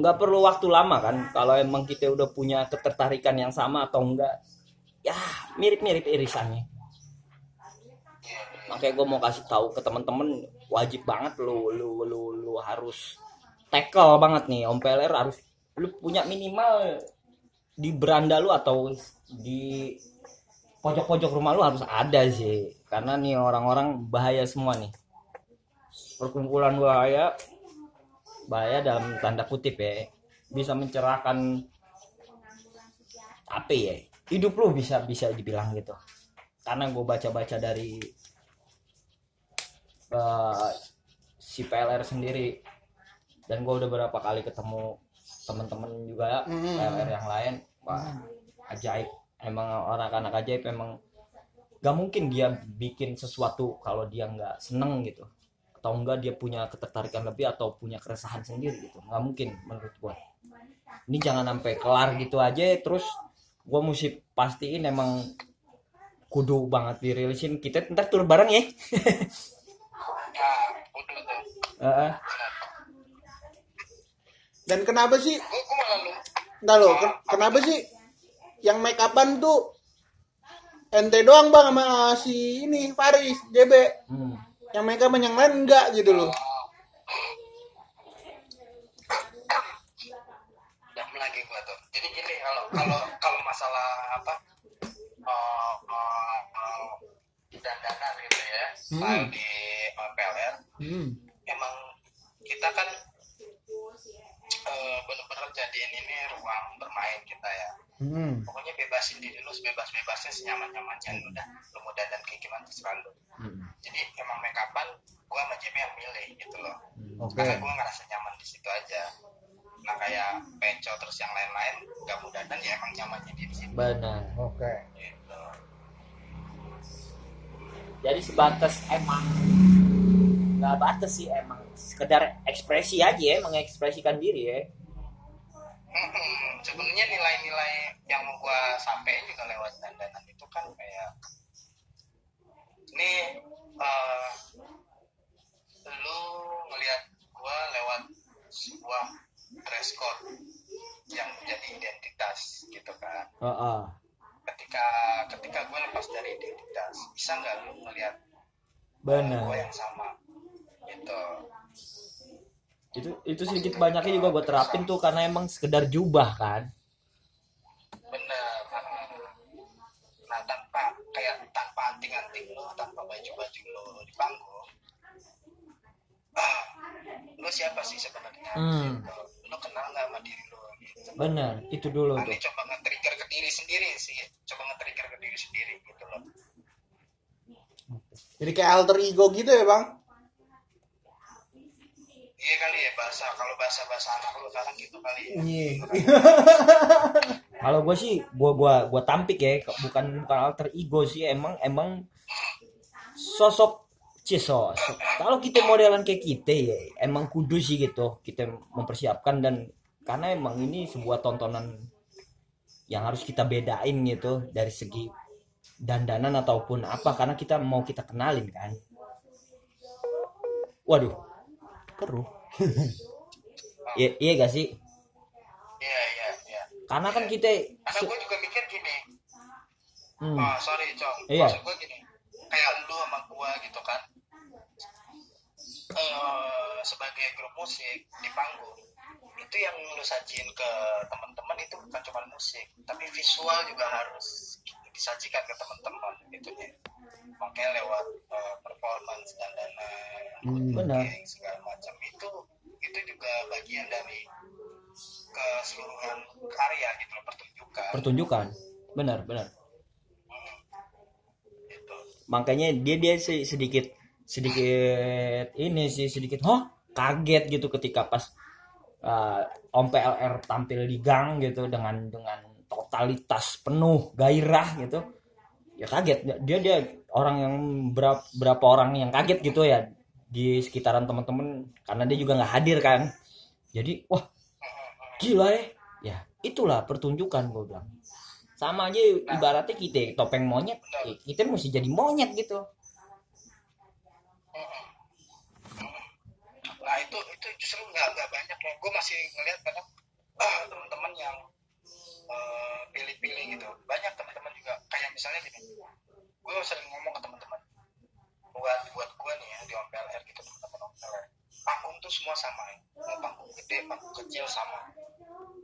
nggak perlu waktu lama kan. Kalau emang kita udah punya ketertarikan yang sama atau enggak ya mirip-mirip irisannya. Makanya gue mau kasih tahu ke temen-temen wajib banget lu lu lu lu harus tackle banget nih. Om peler harus lu punya minimal di beranda lu atau di pojok-pojok rumah lu harus ada sih karena nih orang-orang bahaya semua nih. Perkumpulan bahaya bahaya dalam tanda kutip ya. Bisa mencerahkan apa ya. Hidup lu bisa bisa dibilang gitu. Karena gue baca-baca dari eh, si PLR sendiri. Dan gue udah berapa kali ketemu teman-teman juga Mhm. PLR yang lain. Wah ajaib. Emang orang anak ajaib emang gak mungkin dia bikin sesuatu kalau dia nggak seneng gitu. Atau enggak dia punya ketertarikan lebih atau punya keresahan sendiri gitu. Nggak mungkin menurut gue ini jangan sampai kelar gitu aja terus gue mesti pastiin emang kudu banget dirilisin kita ntar tur bareng ya. Heeh. dan kenapa sih loh, ken- kenapa sih yang make upan tuh ente doang bang sama si ini Faris JB Hmm. yang upan yang lain enggak gitu loh jam lagi gua tuh jadi gini kalau kalau kalau masalah apa uh, uh, uh, dandanan gitu ya Hmm. di uh, PLR hmm. emang kita kan uh, bener-bener jadiin ini ruang bermain kita ya Hmm. pokoknya bebasin diri lu sebebas-bebasnya senyaman-nyamannya udah lu mau dandan kayak gimana terserah lu. Mm. jadi emang make upan gua sama JB yang milih gitu loh. Oke. karena gua ngerasa nyaman di situ aja. Nah kayak penco terus yang lain-lain gak mau dandan ya emang nyamannya di situ. Benar. Oke. gitu. Jadi sebatas emang nggak batas sih emang. Sekedar ekspresi aja ya mengekspresikan diri ya Sebenarnya nilai-nilai yang mau gua sampein juga lewat dandanan itu kan kayak ini eh, lu ngelihat gua lewat sebuah dress code yang menjadi identitas gitu kan. Heeh. ketika ketika gue lepas dari identitas bisa nggak lu ngelihat benar. gue yang sama gitu itu sedikit banyaknya juga gue terapin tuh karena emang sekedar jubah kan. Bener. Nah tanpa kayak tanpa anting-anting lo tanpa baju-baju lo di panggung. Ah lo siapa sih sebenarnya? Hmm. lo kenal nggak sama diri lo? Gitu benar itu dulu Nah, tuh. coba nge-trigger ke diri sendiri sih. Coba nge-trigger ke diri sendiri gitu loh. Jadi kayak alter ego gitu ya bang? Iya kali ya bahasa kalau bahasa bahasa anak lo sekarang gitu kali ya. Iya. kalau gue sih gue gua gua tampik ya bukan bukan alter ego sih emang emang sosok Cie, sosok kalau kita modelan kayak kita ya emang kudu sih gitu kita mempersiapkan dan karena emang ini sebuah tontonan yang harus kita bedain gitu dari segi dandanan ataupun apa karena kita mau kita kenalin kan. Waduh keruh. Iya iya gak sih? Iya iya iya. Karena kan kita karena gue juga mikir gini. Hmm. oh sorry cong. Iya. maksud gue gini. Kayak lu sama gue gitu kan. Eh sebagai grup musik di panggung itu yang lu sajin ke teman-teman itu bukan cuma musik tapi visual juga harus disajikan ke teman-teman gitu ya makanya lewat eh, performance dan dana benar. segala macam itu itu juga bagian dari keseluruhan karya gitu loh pertunjukan. Pertunjukan. Benar benar. Gitu. Makanya dia dia sih sedikit sedikit ini sih sedikit oh kaget gitu ketika pas uh, Om PLR tampil di gang gitu dengan dengan totalitas penuh gairah gitu ya kaget. Dia dia orang yang berapa berapa orang yang kaget gitu ya di sekitaran teman-teman karena dia juga nggak hadir kan. Jadi wah gila ya. Ya itulah pertunjukan gue bilang. Sama aja ibaratnya kita topeng monyet ya kita mesti jadi monyet gitu. Nah itu itu justru nggak banyak. Ya gue masih ngeliat kadang ah, teman-teman yang eh, pilih-pilih gitu. Banyak teman-teman juga kayak misalnya gini. Gue sering ngomong ke teman-teman. Buat buat gue nih ya di OMPLR gitu teman-teman OMPLR panggung tuh semua sama ya. Mau panggung gede panggung kecil sama.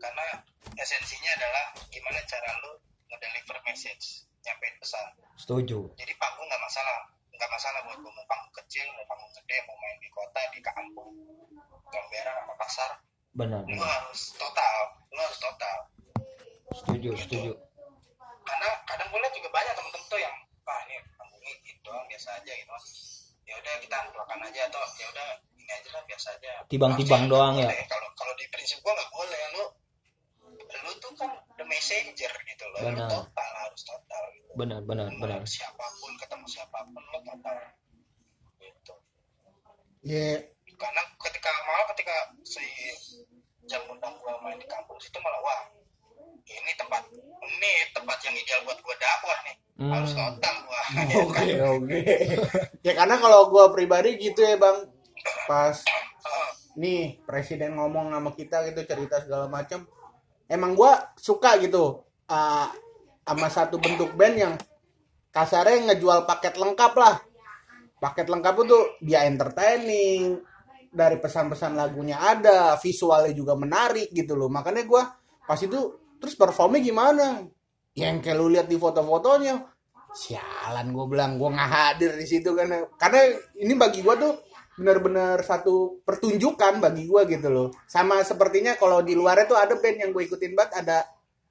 Karena esensinya adalah gimana cara lu ngedeliver message nyampein pesan setuju. Jadi panggung nggak masalah. Nggak masalah buat gue mau panggung kecil mau panggung gede mau main di kota di kampung Gambera apa pasar. Benar. Lu benar harus total lu harus total setuju setuju karena kadang gue lihat juga banyak temen-temen tuh yang ah ini panggungnya gitu doang biasa aja gitu ya udah kita amplakan aja atau ya udah ini aja lah biasa aja Tibang-tibang doang ya? boleh. kalau kalau di prinsip gue nggak boleh lu lu tuh kan the messenger gitu loh lu Benar. total harus total gitu. benar benar Lu benar siapa pun ketemu siapa pun lu total gitu Iya. karena ketika malah ketika si jam undang gua main di kampung situ malah wah ini tempat ini tempat yang ideal buat gua dakwah nih Hmm. harus total gua Oke oke. ya karena kalau gue pribadi gitu ya bang, pas nih presiden ngomong sama kita gitu cerita segala macam, emang gue suka gitu ah, sama satu bentuk band yang kasarnya ngejual paket lengkap lah. Paket lengkap itu dia entertaining, dari pesan-pesan lagunya ada, visualnya juga menarik gitu loh. Makanya gue pas itu terus performnya gimana? Yang kayak lu lihat di foto-fotonya, sialan gue bilang gue nggak hadir di situ kan. Karena ini bagi gue tuh bener-bener satu pertunjukan bagi gue gitu loh. Sama sepertinya kalau di luarnya tuh ada band yang gue ikutin banget ada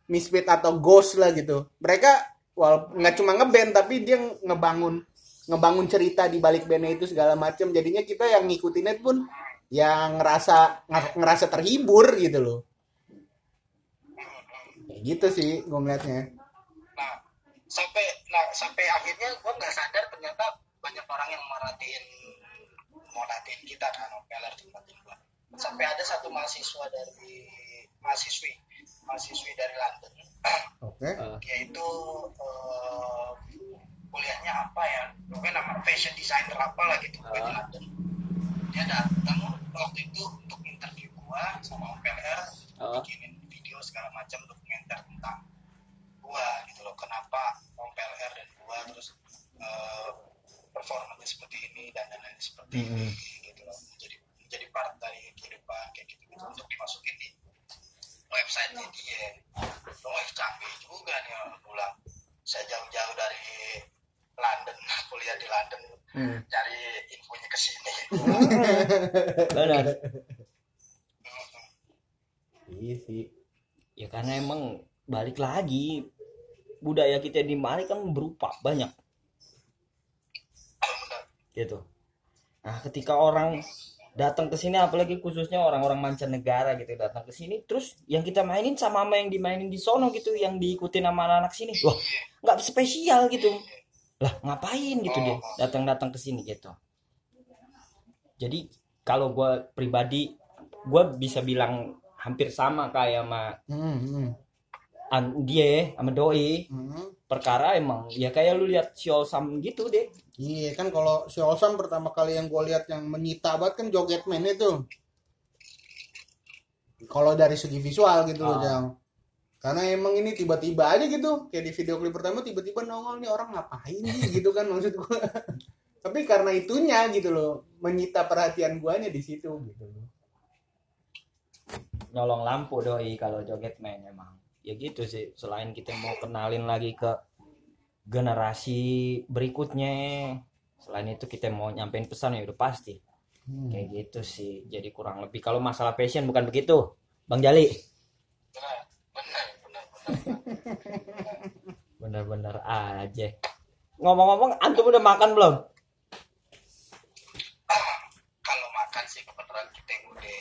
Misfit atau Ghost lah gitu. Mereka wal nggak cuma ngeband tapi dia ngebangun ngebangun cerita di balik bandnya itu segala macam jadinya kita yang ngikutinnya pun yang ngerasa ngerasa terhibur gitu loh gitu sih gue ngeliatnya. Nah sampai nah sampai akhirnya gue nggak sadar ternyata banyak orang yang merhatiin mau latihan kita kan opeler tempat-tempat gua. sampai ada satu mahasiswa dari mahasiswi mahasiswi dari London. Oke. Yaitu eh, kuliahnya apa ya? Pokoknya nama fashion designer apa lah gitu pokoknya di London. Dia datang waktu itu untuk interview gua sama OPLR Oh. bikinin video segala macam dokumenter tentang gua gitu loh kenapa OPLR dan gua terus eh, performanya seperti ini dan lain-lain seperti ini gitu loh menjadi menjadi part dari kehidupan kayak gitu gitu untuk dimasukin di websitenya dia wah canggih juga nih orang pulang saya jauh-jauh dari London kuliah di London Hmm. cari infonya ke sini benar. Iya sih. Ya karena emang balik lagi budaya kita di Mari kan berupa banyak. Gitu. Nah ketika orang datang ke sini apalagi khususnya orang-orang mancanegara gitu datang ke sini terus yang kita mainin sama sama yang dimainin di sono gitu yang diikutin sama anak-anak sini. Wah nggak spesial gitu. Lah ngapain gitu dia datang-datang ke sini gitu jadi kalau gue pribadi gue bisa bilang hampir sama kayak sama hmm, hmm. an- dia sama doi Hmm. perkara emang ya kayak lu lihat si Olsam gitu deh Iya kan kalau si Olsan pertama kali yang gue lihat yang menyita banget kan Jogetman itu. Kalau dari segi visual gitu loh Ah. Jang. Karena emang ini tiba-tiba aja gitu kayak di video klip pertama tiba-tiba nongol nih orang ngapain sih gitu kan maksud gue. Tapi karena itunya gitu loh menyita perhatian guanya di situ gitu loh. nyolong lampu doi kalau joget main emang. Ya gitu sih selain kita mau kenalin lagi ke generasi berikutnya selain itu kita mau nyampein pesan ya udah pasti. Hmm. kayak gitu sih jadi kurang lebih. Kalau masalah fashion bukan begitu bang Jali? Bener bener bener bener bener-bener aja. Ngomong-ngomong antum udah makan belum kalau makan sih kebetulan kita yang udah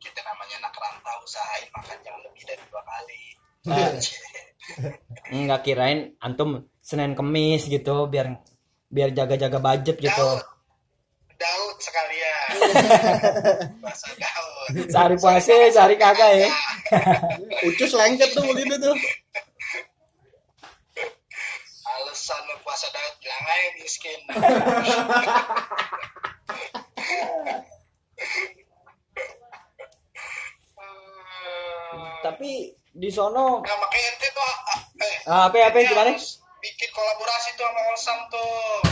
kita namanya anak rantau usahain makan jangan lebih dari dua kali. Eh. nggak kirain antum senin kemis gitu biar biar jaga-jaga budget gitu. Daud daud sekalian. Bahasa daud sehari puasa sehari kagak ya. Ucus lengket tuh begitu tuh. alasan lu puasa daud bilang aja miskin tapi di sono nah makanya ente tuh eh, Ah, apa apa ente gimana? harus bikin kolaborasi tuh sama Olsam tuh.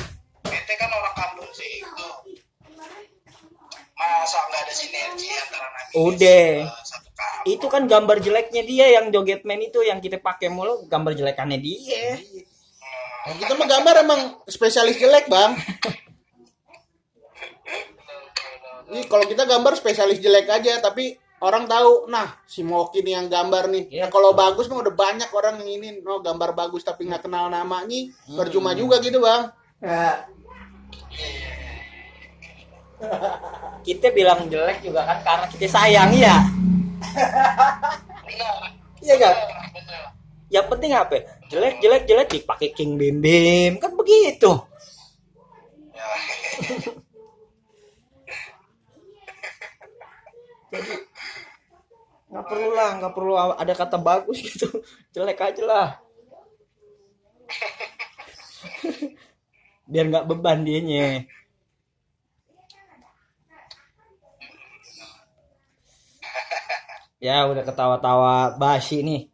Ente kan orang kampung sih itu. Masa nggak ada sinergi antara nanti Udah. satu kampung? Itu kan gambar jeleknya dia yang jogetman itu yang kita pakai mulu gambar jelekannya dia. Nah, kita mah gambar emang spesialis jelek bang. Ini kalau kita gambar spesialis jelek aja, tapi orang tahu, nah si Moki nih yang gambar nih. Iya. Nah, kalau bagus mah udah banyak orang yang ini, no gambar bagus tapi nggak kenal namanya, percuma juga gitu bang. kita bilang jelek juga kan karena kita sayang ya iya benar yang penting apa? Jelek jelek jelek dipakai king bim bim kan begitu. Ya nggak perlu lah nggak perlu ada kata bagus gitu. Jelek aja lah. Biar nggak beban dianya. Ya udah ketawa-tawa basi nih.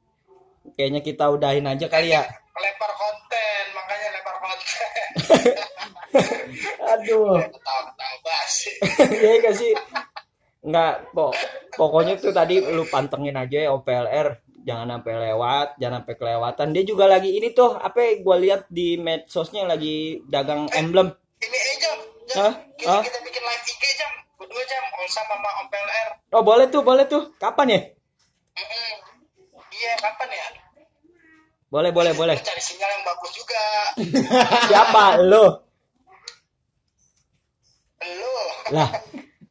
Kayaknya kita udahin aja kali ya. Lempar konten makanya lempar konten. Aduh. Ketawa-ketawa basi. Iya gak sih? Enggak, pok pokoknya tuh tadi lu pantengin aja ya OPLR, jangan sampai lewat, jangan sampai kelewatan. Dia juga lagi ini tuh, apa ya, gua lihat di medsosnya lagi dagang emblem. ini aja Hah? kita, Hah? kita bikin live IG aja berdua jam Olsa sama Om PLR Oh boleh tuh, boleh tuh. Kapan ya? Iya kapan ya Boleh, boleh, boleh. cari sinyal yang bagus juga Siapa? Lo? lu Lah,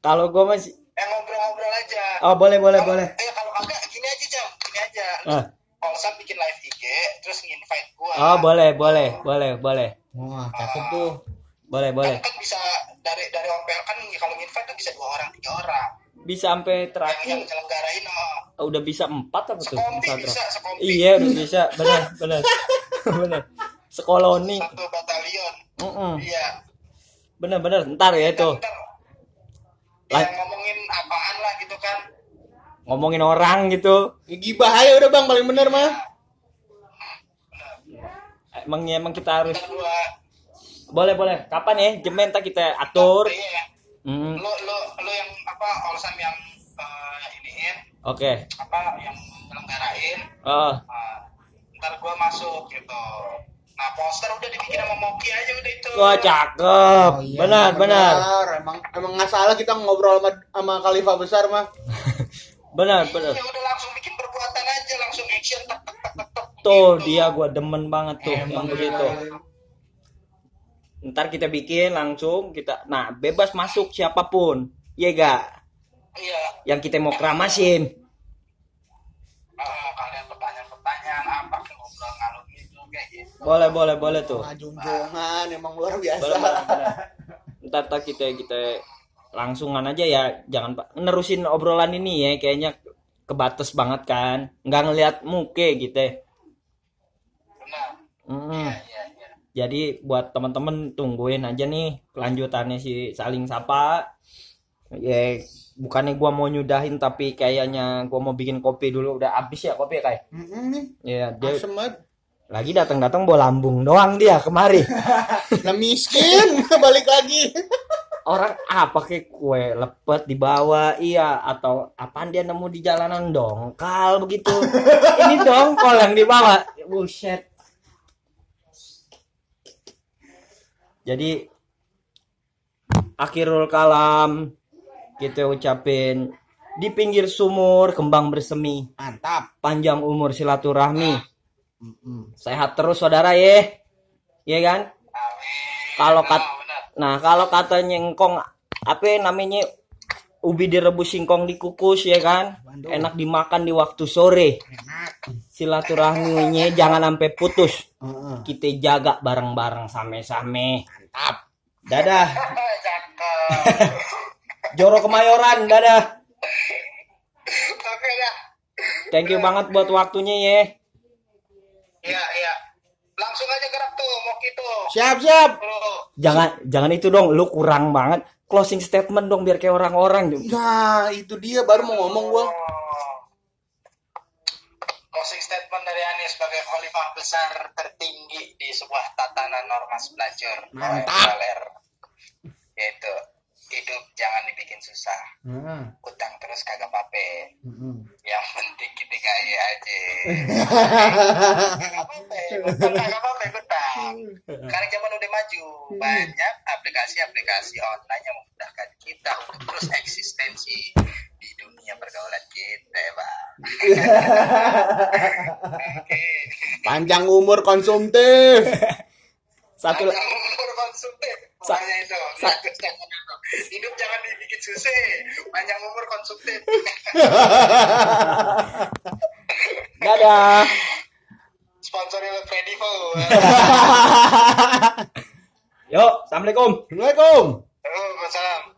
kalau gue masih... yang ngobrol-ngobrol aja Oh boleh, boleh, Kalau- boleh. eh kalau kagak gini aja jam gini aja lu Ah. Olsa bikin live IG terus nginvite gua Oh boleh, boleh, boleh, boleh. Wah, cakep tuh. Boleh, boleh. kan, kan bisa dari dari OPL kan kalau nginvite tuh bisa dua orang tiga orang Bisa sampai yang yang terakhir nyelenggarain oh, udah bisa empat apa tuh? sekombi bisa sekombi Iya udah bisa, benar, benar, benar. Sekoloni, satu batalion Mm-mm. iya benar, benar. Ntar ya itu Ntar, Ya ngomongin apaan lah gitu kan ngomongin orang gitu. Ya, gibah aja udah bang paling bener mah. Emang emang kita harus boleh boleh. Kapan ya? Jemen tak kita atur. iya Hmm, lu lu lu yang apa Olsam yang eh, iniin Oke. apa yang nyelenggarain Oh, Nah, ntar gua masuk gitu poster udah dibikin sama Moki aja udah itu wah cakep. Oh, iya, benar, benar. Emang emang nggak salah kita ngobrol sama sama Khalifah besar mah. Benar, benar. Iya udah langsung bikin perbuatan aja langsung action tek tek tek tek tek Tuh gitu. dia gua demen banget tuh yang begitu. Ntar kita bikin langsung kita nah bebas masuk siapa pun. Iya gak? iya Yang kita mau keramasin. Boleh, boleh, boleh tuh. Junjungan emang luar biasa. Boleh, boleh, boleh. Ntar tak kita kita langsungan aja ya. Jangan Pak nerusin obrolan ini ya. Kayaknya kebatas banget kan. Nggak ngelihat muke gitu. Mm. iya Jadi buat teman-teman tungguin aja nih kelanjutannya si saling sapa. Ya bukannya gua mau nyudahin tapi kayaknya gua mau bikin kopi dulu udah habis ya kopi ya kayak. Mm-mm nih. Ya dia. Lagi datang-datang bawa lambung doang dia kemari. Lah miskin balik lagi. Orang apa kayak kue lepet dibawa iya atau apaan dia nemu di jalanan dongkal begitu. Ini dongkol yang dibawa. Buset. Jadi akhirul kalam kita ucapin di pinggir sumur kembang bersemi Mantap. panjang umur silaturahmi Sehat terus saudara ya Iya kan? Kalau kat Ah, nah kalau katanya engkong apa namanya? Ubi direbus singkong dikukus ya kan? Bandung. enak dimakan di waktu sore. Enak. silaturahminya jangan sampai putus. Heeh. kita jaga bareng-bareng same-same. Mantap. dadah. Cakep. Joro Kemayoran dadah. Oke dah. Thank you banget buat waktunya ya langsung aja gerak tuh mau gitu Siap siap. Jangan jangan itu dong lu kurang banget closing statement dong biar kayak orang-orang Nah itu dia baru mau ngomong gua. Oh. Closing statement dari Anies sebagai khalifah besar tertinggi di sebuah tatanan norma belajar Mantap. Yaitu hidup jangan dibikin susah, Heeh. utang terus kagak pape. Heeh. Yang penting kita kaya aja. Kagak pape, utang kagak pape utang. Sekarang zaman udah maju, banyak aplikasi-aplikasi online yang memudahkan kita untuk terus eksistensi di dunia pergaulan kita, bang. Oke. Panjang umur konsumtif. satu konsumtif. Sa- sa-. Hidup jangan dibikin susah. Panjang umur konsumtif. dadah Sponsori oleh Predivo. yuk assalamualaikum Assalamualaikum. Oh, salam.